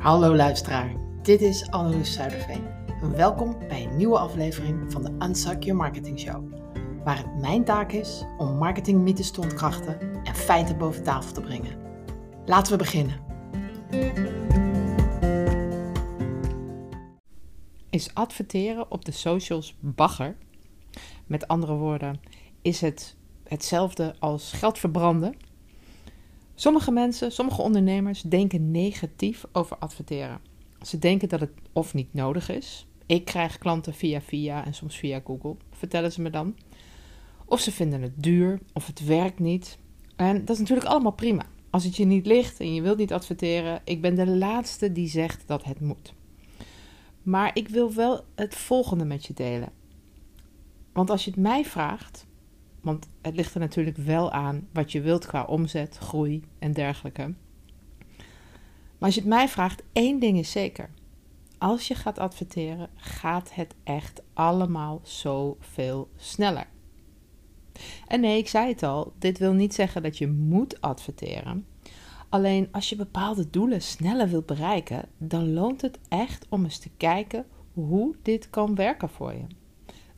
Hallo luisteraar, dit is Anneloes Zuiderveen. Welkom bij een nieuwe aflevering van de Unsuck Your Marketing Show. Waar het mijn taak is om marketingmythes te ontkrachten en feiten boven tafel te brengen. Laten we beginnen. Is adverteren op de socials bagger? Met andere woorden, is het hetzelfde als geld verbranden? Sommige mensen, sommige ondernemers denken negatief over adverteren. Ze denken dat het of niet nodig is. Ik krijg klanten via via en soms via Google, vertellen ze me dan. Of ze vinden het duur of het werkt niet. En dat is natuurlijk allemaal prima. Als het je niet ligt en je wilt niet adverteren, ik ben de laatste die zegt dat het moet. Maar ik wil wel het volgende met je delen. Want als je het mij vraagt, want het ligt er natuurlijk wel aan wat je wilt qua omzet, groei en dergelijke. Maar als je het mij vraagt, één ding is zeker. Als je gaat adverteren, gaat het echt allemaal zoveel sneller. En nee, ik zei het al, dit wil niet zeggen dat je moet adverteren. Alleen als je bepaalde doelen sneller wilt bereiken, dan loont het echt om eens te kijken hoe dit kan werken voor je.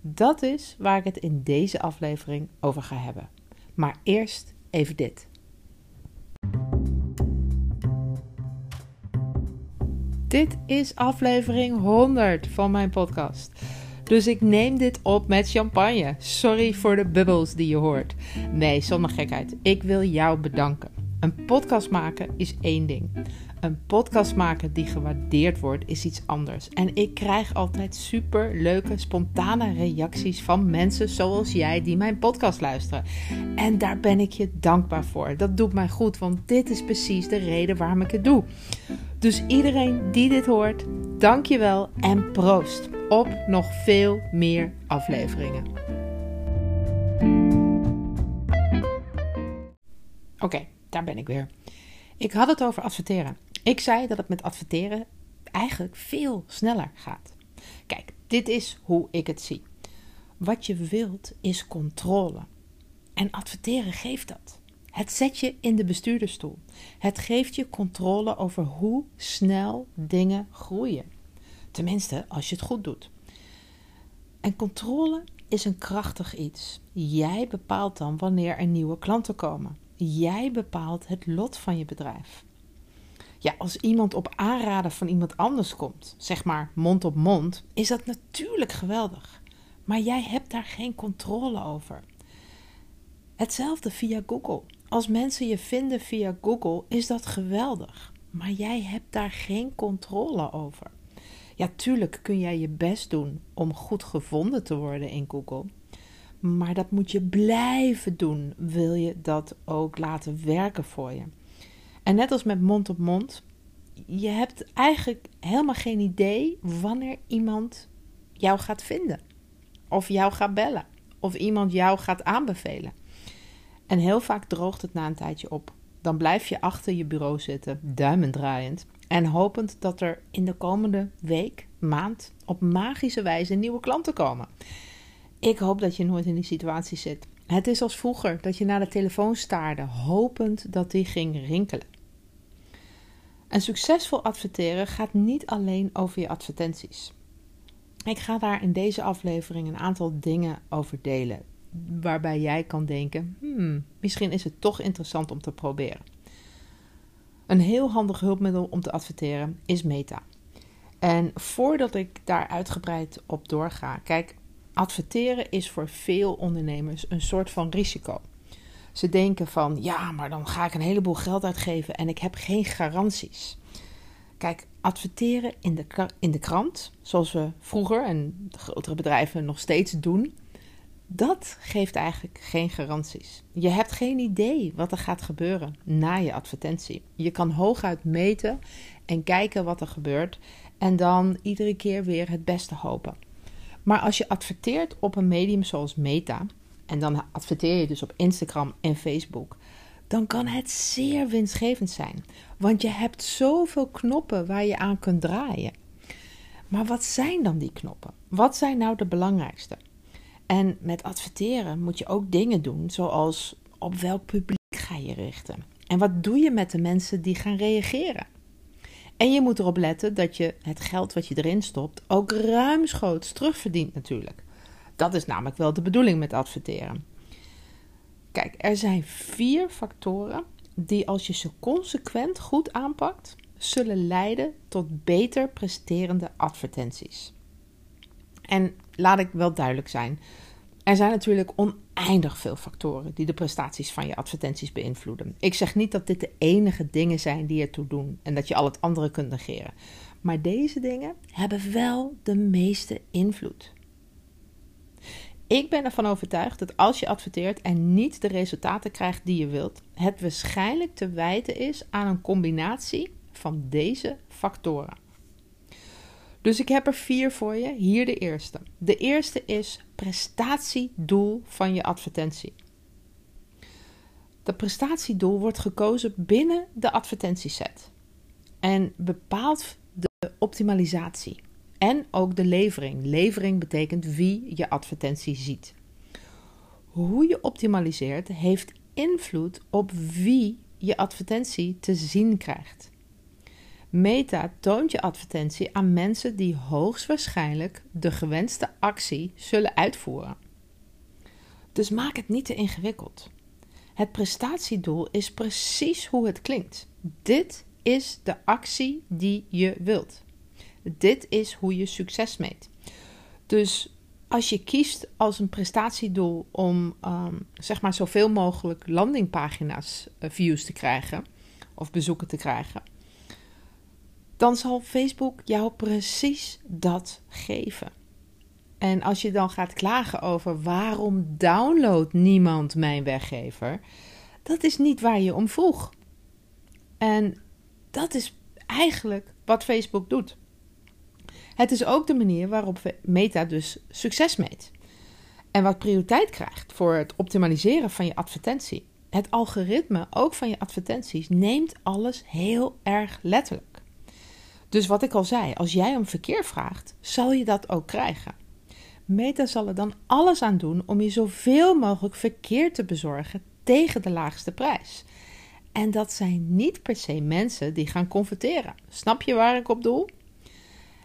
Dat is waar ik het in deze aflevering over ga hebben. Maar eerst even dit. Dit is aflevering 100 van mijn podcast. Dus ik neem dit op met champagne. Sorry voor de bubbels die je hoort. Nee, zonder gekheid. Ik wil jou bedanken. Een podcast maken is één ding. Een podcast maken die gewaardeerd wordt is iets anders. En ik krijg altijd super leuke, spontane reacties van mensen zoals jij die mijn podcast luisteren. En daar ben ik je dankbaar voor. Dat doet mij goed, want dit is precies de reden waarom ik het doe. Dus iedereen die dit hoort, dank je wel en proost op nog veel meer afleveringen. Oké, daar ben ik weer. Ik had het over adverteren. Ik zei dat het met adverteren eigenlijk veel sneller gaat. Kijk, dit is hoe ik het zie. Wat je wilt is controle. En adverteren geeft dat. Het zet je in de bestuurdersstoel. Het geeft je controle over hoe snel dingen groeien. Tenminste, als je het goed doet. En controle is een krachtig iets. Jij bepaalt dan wanneer er nieuwe klanten komen. Jij bepaalt het lot van je bedrijf. Ja, als iemand op aanraden van iemand anders komt, zeg maar mond op mond, is dat natuurlijk geweldig. Maar jij hebt daar geen controle over. Hetzelfde via Google. Als mensen je vinden via Google, is dat geweldig. Maar jij hebt daar geen controle over. Ja, tuurlijk kun jij je best doen om goed gevonden te worden in Google. Maar dat moet je blijven doen, wil je dat ook laten werken voor je. En net als met mond op mond, je hebt eigenlijk helemaal geen idee wanneer iemand jou gaat vinden. Of jou gaat bellen. Of iemand jou gaat aanbevelen. En heel vaak droogt het na een tijdje op. Dan blijf je achter je bureau zitten, duimen draaiend. En hopend dat er in de komende week, maand, op magische wijze nieuwe klanten komen. Ik hoop dat je nooit in die situatie zit. Het is als vroeger dat je naar de telefoon staarde, hopend dat die ging rinkelen. En succesvol adverteren gaat niet alleen over je advertenties. Ik ga daar in deze aflevering een aantal dingen over delen, waarbij jij kan denken: hmm, misschien is het toch interessant om te proberen. Een heel handig hulpmiddel om te adverteren is Meta. En voordat ik daar uitgebreid op doorga, kijk, adverteren is voor veel ondernemers een soort van risico. Ze denken van ja, maar dan ga ik een heleboel geld uitgeven en ik heb geen garanties. Kijk, adverteren in de, in de krant, zoals we vroeger en grotere bedrijven nog steeds doen, dat geeft eigenlijk geen garanties. Je hebt geen idee wat er gaat gebeuren na je advertentie. Je kan hooguit meten en kijken wat er gebeurt en dan iedere keer weer het beste hopen. Maar als je adverteert op een medium zoals Meta, en dan adverteer je dus op Instagram en Facebook, dan kan het zeer winstgevend zijn. Want je hebt zoveel knoppen waar je aan kunt draaien. Maar wat zijn dan die knoppen? Wat zijn nou de belangrijkste? En met adverteren moet je ook dingen doen, zoals op welk publiek ga je richten? En wat doe je met de mensen die gaan reageren? En je moet erop letten dat je het geld wat je erin stopt ook ruimschoots terugverdient natuurlijk. Dat is namelijk wel de bedoeling met adverteren. Kijk, er zijn vier factoren die als je ze consequent goed aanpakt, zullen leiden tot beter presterende advertenties. En laat ik wel duidelijk zijn. Er zijn natuurlijk oneindig veel factoren die de prestaties van je advertenties beïnvloeden. Ik zeg niet dat dit de enige dingen zijn die ertoe doen en dat je al het andere kunt negeren. Maar deze dingen hebben wel de meeste invloed. Ik ben ervan overtuigd dat als je adverteert en niet de resultaten krijgt die je wilt, het waarschijnlijk te wijten is aan een combinatie van deze factoren. Dus ik heb er vier voor je. Hier de eerste. De eerste is prestatiedoel van je advertentie. Dat prestatiedoel wordt gekozen binnen de advertentieset en bepaalt de optimalisatie en ook de levering. Levering betekent wie je advertentie ziet. Hoe je optimaliseert heeft invloed op wie je advertentie te zien krijgt. Meta toont je advertentie aan mensen die hoogstwaarschijnlijk de gewenste actie zullen uitvoeren. Dus maak het niet te ingewikkeld. Het prestatiedoel is precies hoe het klinkt. Dit is de actie die je wilt. Dit is hoe je succes meet. Dus als je kiest als een prestatiedoel om um, zeg maar zoveel mogelijk landingpagina's uh, views te krijgen of bezoeken te krijgen, dan zal Facebook jou precies dat geven. En als je dan gaat klagen over waarom downloadt niemand mijn weggever, dat is niet waar je om vroeg. En dat is eigenlijk wat Facebook doet. Het is ook de manier waarop Meta dus succes meet. En wat prioriteit krijgt voor het optimaliseren van je advertentie. Het algoritme, ook van je advertenties, neemt alles heel erg letterlijk. Dus wat ik al zei, als jij om verkeer vraagt, zal je dat ook krijgen. Meta zal er dan alles aan doen om je zoveel mogelijk verkeer te bezorgen tegen de laagste prijs. En dat zijn niet per se mensen die gaan converteren. Snap je waar ik op doel?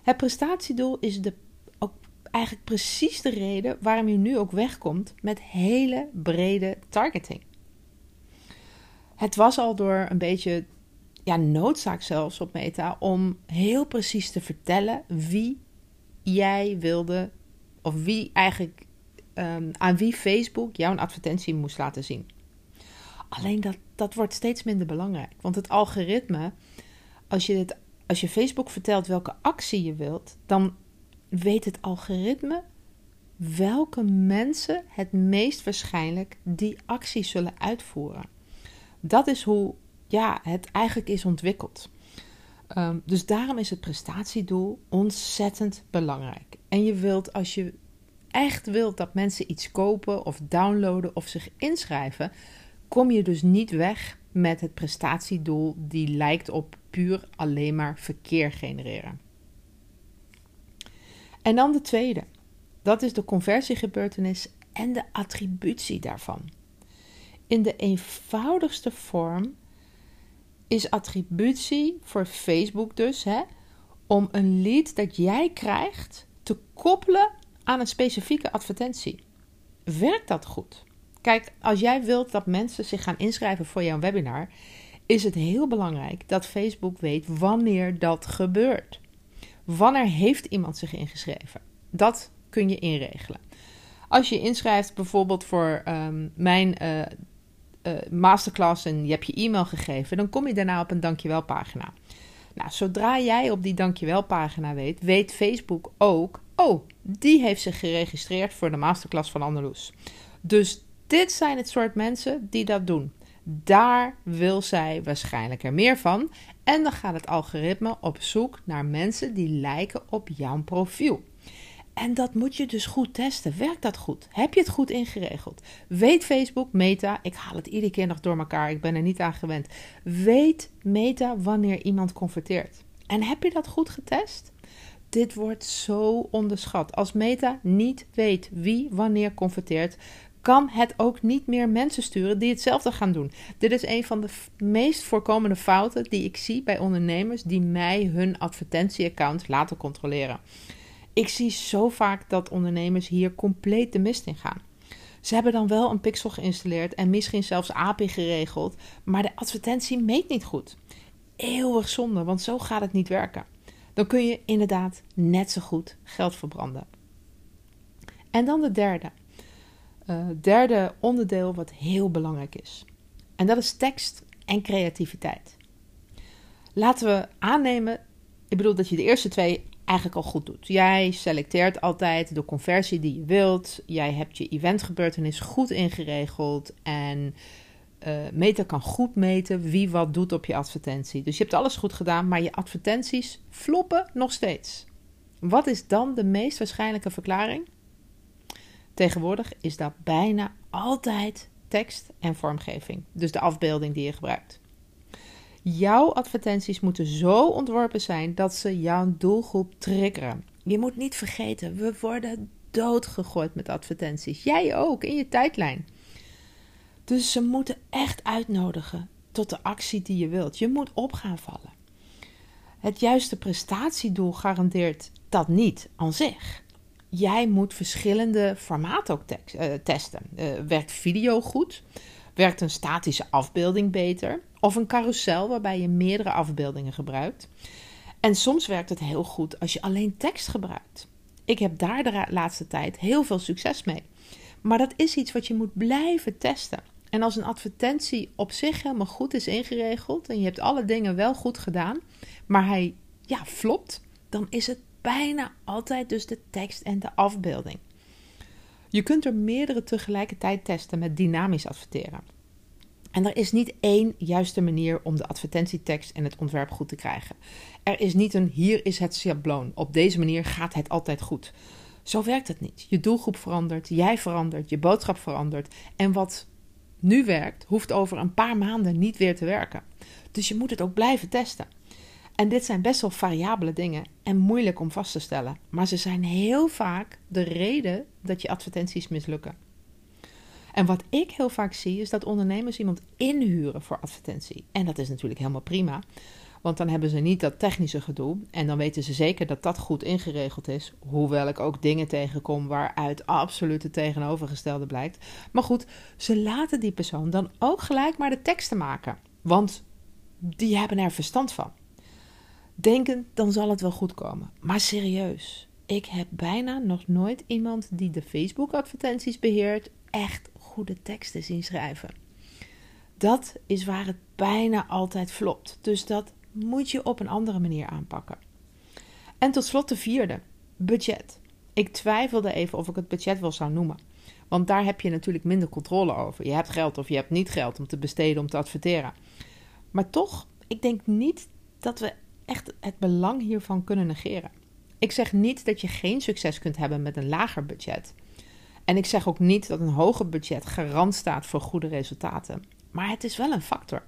Het prestatiedoel is de, ook eigenlijk precies de reden waarom je nu ook wegkomt met hele brede targeting. Het was al door een beetje ja, noodzaak zelfs op Meta om heel precies te vertellen wie jij wilde, of wie eigenlijk um, aan wie Facebook jouw advertentie moest laten zien. Alleen dat, dat wordt steeds minder belangrijk. Want het algoritme, als je dit als je Facebook vertelt welke actie je wilt, dan weet het algoritme welke mensen het meest waarschijnlijk die actie zullen uitvoeren. Dat is hoe ja, het eigenlijk is ontwikkeld. Um, dus daarom is het prestatiedoel ontzettend belangrijk. En je wilt, als je echt wilt dat mensen iets kopen of downloaden of zich inschrijven, kom je dus niet weg met het prestatiedoel die lijkt op puur alleen maar verkeer genereren. En dan de tweede. Dat is de conversiegebeurtenis en de attributie daarvan. In de eenvoudigste vorm is attributie voor Facebook dus hè, om een lead dat jij krijgt te koppelen aan een specifieke advertentie. Werkt dat goed? Kijk, als jij wilt dat mensen zich gaan inschrijven voor jouw webinar, is het heel belangrijk dat Facebook weet wanneer dat gebeurt. Wanneer heeft iemand zich ingeschreven? Dat kun je inregelen. Als je inschrijft bijvoorbeeld voor um, mijn uh, uh, masterclass en je hebt je e-mail gegeven, dan kom je daarna op een dankjewel pagina. Nou, zodra jij op die dankjewel pagina weet, weet Facebook ook, oh, die heeft zich geregistreerd voor de masterclass van Anneloes. Dus dit zijn het soort mensen die dat doen. Daar wil zij waarschijnlijk er meer van. En dan gaat het algoritme op zoek naar mensen die lijken op jouw profiel. En dat moet je dus goed testen. Werkt dat goed? Heb je het goed ingeregeld? Weet Facebook, Meta, ik haal het iedere keer nog door elkaar, ik ben er niet aan gewend. Weet Meta wanneer iemand converteert? En heb je dat goed getest? Dit wordt zo onderschat. Als Meta niet weet wie wanneer converteert, kan het ook niet meer mensen sturen die hetzelfde gaan doen. Dit is een van de meest voorkomende fouten die ik zie bij ondernemers die mij hun advertentieaccount laten controleren. Ik zie zo vaak dat ondernemers hier compleet de mist in gaan. Ze hebben dan wel een pixel geïnstalleerd en misschien zelfs API geregeld, maar de advertentie meet niet goed. Eeuwig zonde, want zo gaat het niet werken. Dan kun je inderdaad net zo goed geld verbranden. En dan de derde. Uh, derde onderdeel wat heel belangrijk is. En dat is tekst en creativiteit. Laten we aannemen, ik bedoel dat je de eerste twee eigenlijk al goed doet. Jij selecteert altijd de conversie die je wilt. Jij hebt je eventgebeurtenis goed ingeregeld. En uh, Meta kan goed meten wie wat doet op je advertentie. Dus je hebt alles goed gedaan, maar je advertenties floppen nog steeds. Wat is dan de meest waarschijnlijke verklaring? Tegenwoordig is dat bijna altijd tekst en vormgeving, dus de afbeelding die je gebruikt. Jouw advertenties moeten zo ontworpen zijn dat ze jouw doelgroep triggeren. Je moet niet vergeten, we worden doodgegooid met advertenties. Jij ook in je tijdlijn. Dus ze moeten echt uitnodigen tot de actie die je wilt. Je moet op gaan vallen. Het juiste prestatiedoel garandeert dat niet aan zich. Jij moet verschillende formaten ook uh, testen. Uh, werkt video goed? Werkt een statische afbeelding beter? Of een carousel waarbij je meerdere afbeeldingen gebruikt? En soms werkt het heel goed als je alleen tekst gebruikt. Ik heb daar de laatste tijd heel veel succes mee. Maar dat is iets wat je moet blijven testen. En als een advertentie op zich helemaal goed is ingeregeld en je hebt alle dingen wel goed gedaan, maar hij ja, flopt, dan is het bijna altijd dus de tekst en de afbeelding. Je kunt er meerdere tegelijkertijd testen met dynamisch adverteren. En er is niet één juiste manier om de advertentietekst en het ontwerp goed te krijgen. Er is niet een hier is het schabloon. Op deze manier gaat het altijd goed. Zo werkt het niet. Je doelgroep verandert, jij verandert, je boodschap verandert. En wat nu werkt, hoeft over een paar maanden niet weer te werken. Dus je moet het ook blijven testen. En dit zijn best wel variabele dingen en moeilijk om vast te stellen. Maar ze zijn heel vaak de reden dat je advertenties mislukken. En wat ik heel vaak zie, is dat ondernemers iemand inhuren voor advertentie. En dat is natuurlijk helemaal prima. Want dan hebben ze niet dat technische gedoe. En dan weten ze zeker dat dat goed ingeregeld is. Hoewel ik ook dingen tegenkom waaruit absoluut het tegenovergestelde blijkt. Maar goed, ze laten die persoon dan ook gelijk maar de teksten maken. Want die hebben er verstand van. Denken, dan zal het wel goed komen. Maar serieus, ik heb bijna nog nooit iemand die de Facebook-advertenties beheert echt goede teksten zien schrijven. Dat is waar het bijna altijd flopt. Dus dat moet je op een andere manier aanpakken. En tot slot de vierde, budget. Ik twijfelde even of ik het budget wel zou noemen. Want daar heb je natuurlijk minder controle over. Je hebt geld of je hebt niet geld om te besteden om te adverteren. Maar toch, ik denk niet dat we echt het belang hiervan kunnen negeren. Ik zeg niet dat je geen succes kunt hebben met een lager budget. En ik zeg ook niet dat een hoger budget garant staat voor goede resultaten. Maar het is wel een factor.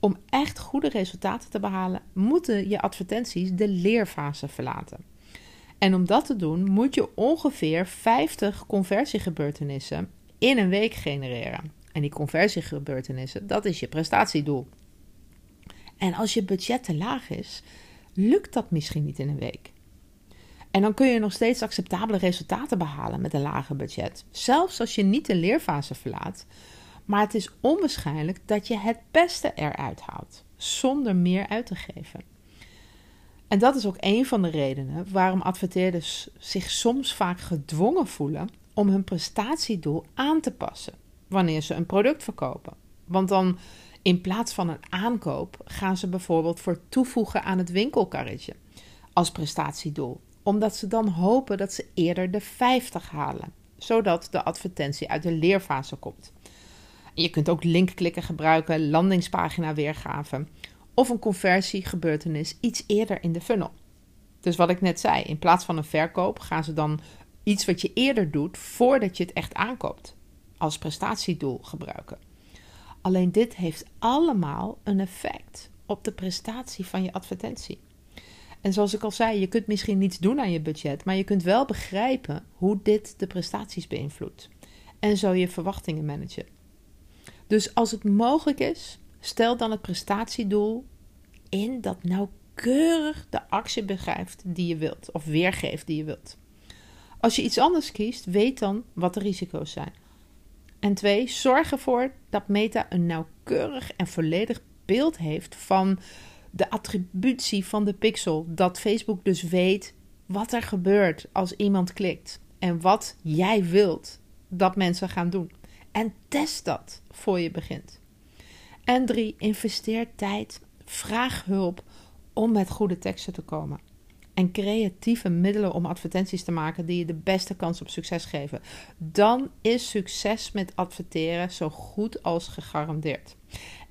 Om echt goede resultaten te behalen, moeten je advertenties de leerfase verlaten. En om dat te doen, moet je ongeveer 50 conversiegebeurtenissen in een week genereren. En die conversiegebeurtenissen, dat is je prestatiedoel. En als je budget te laag is, lukt dat misschien niet in een week. En dan kun je nog steeds acceptabele resultaten behalen met een lager budget. Zelfs als je niet de leerfase verlaat, maar het is onwaarschijnlijk dat je het beste eruit haalt, zonder meer uit te geven. En dat is ook een van de redenen waarom adverteerders zich soms vaak gedwongen voelen om hun prestatiedoel aan te passen wanneer ze een product verkopen. Want dan in plaats van een aankoop gaan ze bijvoorbeeld voor toevoegen aan het winkelkarretje als prestatiedoel, omdat ze dan hopen dat ze eerder de 50 halen, zodat de advertentie uit de leerfase komt. Je kunt ook linkklikken gebruiken, landingspagina weergave of een conversiegebeurtenis iets eerder in de funnel. Dus wat ik net zei, in plaats van een verkoop gaan ze dan iets wat je eerder doet voordat je het echt aankoopt, als prestatiedoel gebruiken. Alleen dit heeft allemaal een effect op de prestatie van je advertentie. En zoals ik al zei, je kunt misschien niets doen aan je budget, maar je kunt wel begrijpen hoe dit de prestaties beïnvloedt. en zo je verwachtingen managen. Dus als het mogelijk is, stel dan het prestatiedoel in dat nauwkeurig de actie begrijpt die je wilt of weergeeft die je wilt. Als je iets anders kiest, weet dan wat de risico's zijn. En twee, zorg ervoor dat Meta een nauwkeurig en volledig beeld heeft van de attributie van de pixel. Dat Facebook dus weet wat er gebeurt als iemand klikt en wat jij wilt dat mensen gaan doen. En test dat voor je begint. En drie, investeer tijd, vraag hulp om met goede teksten te komen. En creatieve middelen om advertenties te maken die je de beste kans op succes geven. Dan is succes met adverteren zo goed als gegarandeerd.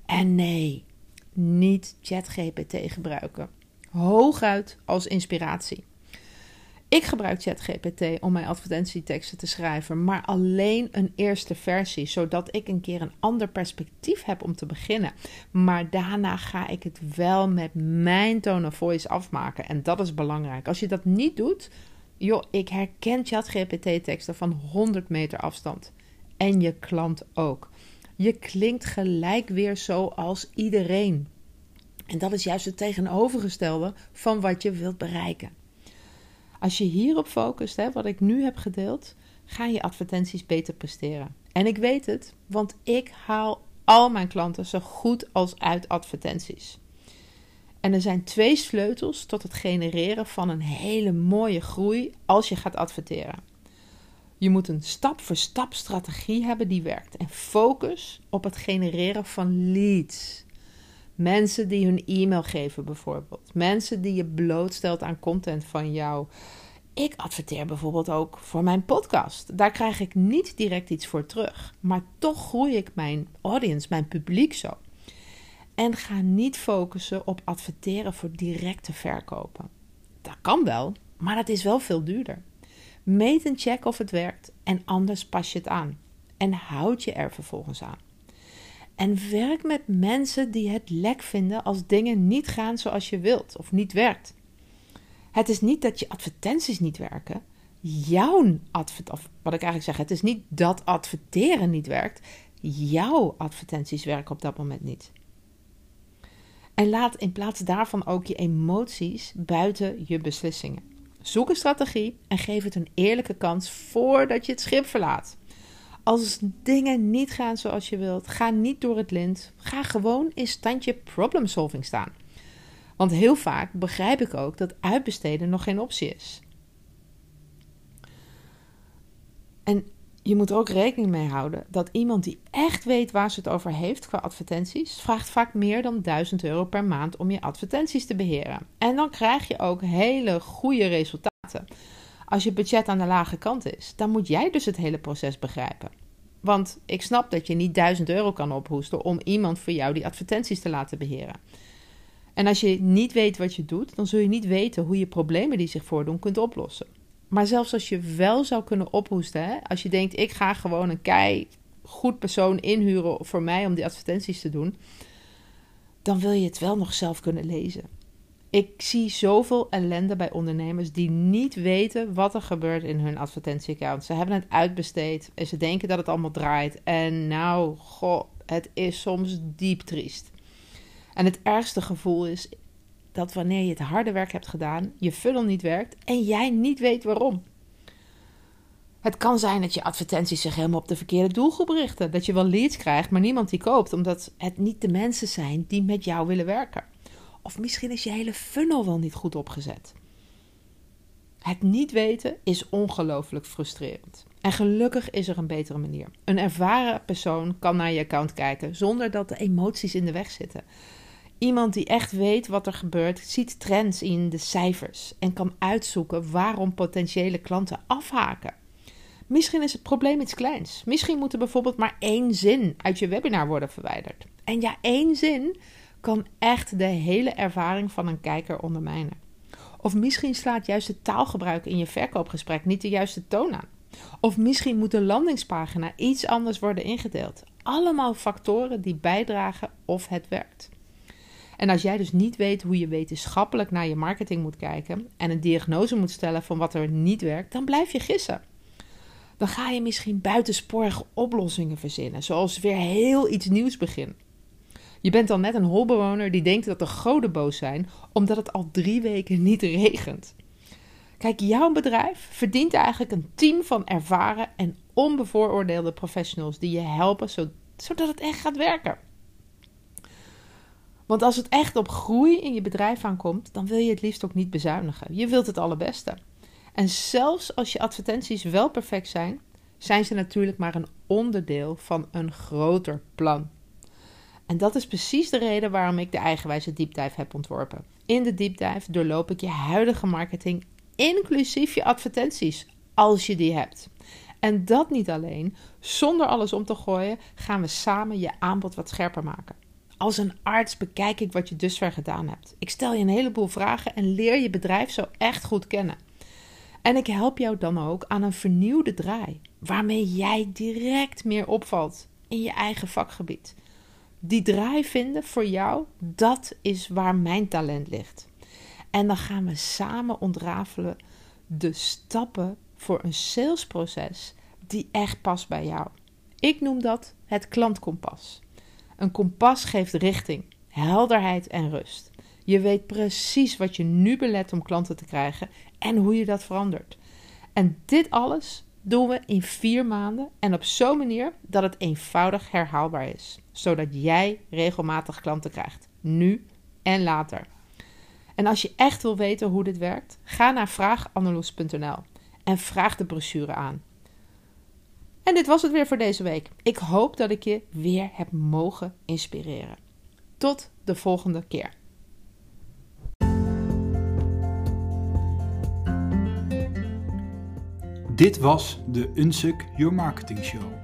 En nee, niet ChatGPT gebruiken. Hooguit als inspiratie. Ik gebruik ChatGPT om mijn advertentieteksten te schrijven, maar alleen een eerste versie, zodat ik een keer een ander perspectief heb om te beginnen. Maar daarna ga ik het wel met mijn tone of voice afmaken en dat is belangrijk. Als je dat niet doet, joh, ik herken ChatGPT-teksten van 100 meter afstand. En je klant ook. Je klinkt gelijk weer zoals iedereen. En dat is juist het tegenovergestelde van wat je wilt bereiken. Als je hierop focust, hè, wat ik nu heb gedeeld, gaan je advertenties beter presteren. En ik weet het, want ik haal al mijn klanten zo goed als uit advertenties. En er zijn twee sleutels tot het genereren van een hele mooie groei als je gaat adverteren. Je moet een stap-voor-stap -stap strategie hebben die werkt en focus op het genereren van leads. Mensen die hun e-mail geven bijvoorbeeld. Mensen die je blootstelt aan content van jou. Ik adverteer bijvoorbeeld ook voor mijn podcast. Daar krijg ik niet direct iets voor terug. Maar toch groei ik mijn audience, mijn publiek zo. En ga niet focussen op adverteren voor directe verkopen. Dat kan wel, maar dat is wel veel duurder. Meet en check of het werkt en anders pas je het aan. En houd je er vervolgens aan. En werk met mensen die het lek vinden als dingen niet gaan zoals je wilt of niet werkt. Het is niet dat je advertenties niet werken. Jouw advertenties, wat ik eigenlijk zeg, het is niet dat adverteren niet werkt. Jouw advertenties werken op dat moment niet. En laat in plaats daarvan ook je emoties buiten je beslissingen. Zoek een strategie en geef het een eerlijke kans voordat je het schip verlaat. Als dingen niet gaan zoals je wilt, ga niet door het lint. Ga gewoon in standje problem solving staan. Want heel vaak begrijp ik ook dat uitbesteden nog geen optie is. En je moet er ook rekening mee houden dat iemand die echt weet waar ze het over heeft qua advertenties, vraagt vaak meer dan 1000 euro per maand om je advertenties te beheren. En dan krijg je ook hele goede resultaten. Als je budget aan de lage kant is, dan moet jij dus het hele proces begrijpen. Want ik snap dat je niet 1000 euro kan ophoesten om iemand voor jou die advertenties te laten beheren. En als je niet weet wat je doet, dan zul je niet weten hoe je problemen die zich voordoen kunt oplossen. Maar zelfs als je wel zou kunnen ophoesten, als je denkt: ik ga gewoon een kei goed persoon inhuren voor mij om die advertenties te doen, dan wil je het wel nog zelf kunnen lezen. Ik zie zoveel ellende bij ondernemers die niet weten wat er gebeurt in hun advertentieaccount. Ze hebben het uitbesteed en ze denken dat het allemaal draait. En nou, goh, het is soms diep triest. En het ergste gevoel is dat wanneer je het harde werk hebt gedaan, je funnel niet werkt en jij niet weet waarom. Het kan zijn dat je advertenties zich helemaal op de verkeerde doelgroep richten. Dat je wel leads krijgt, maar niemand die koopt, omdat het niet de mensen zijn die met jou willen werken. Of misschien is je hele funnel wel niet goed opgezet. Het niet weten is ongelooflijk frustrerend. En gelukkig is er een betere manier. Een ervaren persoon kan naar je account kijken zonder dat de emoties in de weg zitten. Iemand die echt weet wat er gebeurt, ziet trends in de cijfers en kan uitzoeken waarom potentiële klanten afhaken. Misschien is het probleem iets kleins. Misschien moet er bijvoorbeeld maar één zin uit je webinar worden verwijderd. En ja, één zin kan echt de hele ervaring van een kijker ondermijnen. Of misschien slaat juist het taalgebruik in je verkoopgesprek niet de juiste toon aan. Of misschien moet de landingspagina iets anders worden ingedeeld. Allemaal factoren die bijdragen of het werkt. En als jij dus niet weet hoe je wetenschappelijk naar je marketing moet kijken en een diagnose moet stellen van wat er niet werkt, dan blijf je gissen. Dan ga je misschien buitensporige oplossingen verzinnen, zoals weer heel iets nieuws beginnen. Je bent dan net een holbewoner die denkt dat de goden boos zijn omdat het al drie weken niet regent. Kijk, jouw bedrijf verdient eigenlijk een team van ervaren en onbevooroordeelde professionals die je helpen zodat het echt gaat werken. Want als het echt op groei in je bedrijf aankomt, dan wil je het liefst ook niet bezuinigen. Je wilt het allerbeste. En zelfs als je advertenties wel perfect zijn, zijn ze natuurlijk maar een onderdeel van een groter plan. En dat is precies de reden waarom ik de eigenwijze deepdive heb ontworpen. In de deepdive doorloop ik je huidige marketing, inclusief je advertenties, als je die hebt. En dat niet alleen, zonder alles om te gooien, gaan we samen je aanbod wat scherper maken. Als een arts bekijk ik wat je dusver gedaan hebt. Ik stel je een heleboel vragen en leer je bedrijf zo echt goed kennen. En ik help jou dan ook aan een vernieuwde draai, waarmee jij direct meer opvalt in je eigen vakgebied. Die draai vinden voor jou, dat is waar mijn talent ligt. En dan gaan we samen ontrafelen de stappen voor een salesproces die echt past bij jou. Ik noem dat het klantkompas. Een kompas geeft richting, helderheid en rust. Je weet precies wat je nu belet om klanten te krijgen en hoe je dat verandert. En dit alles doen we in vier maanden en op zo'n manier dat het eenvoudig herhaalbaar is, zodat jij regelmatig klanten krijgt, nu en later. En als je echt wil weten hoe dit werkt, ga naar vraaganalyse.nl en vraag de brochure aan. En dit was het weer voor deze week. Ik hoop dat ik je weer heb mogen inspireren. Tot de volgende keer. Dit was de Unsuk Your Marketing Show.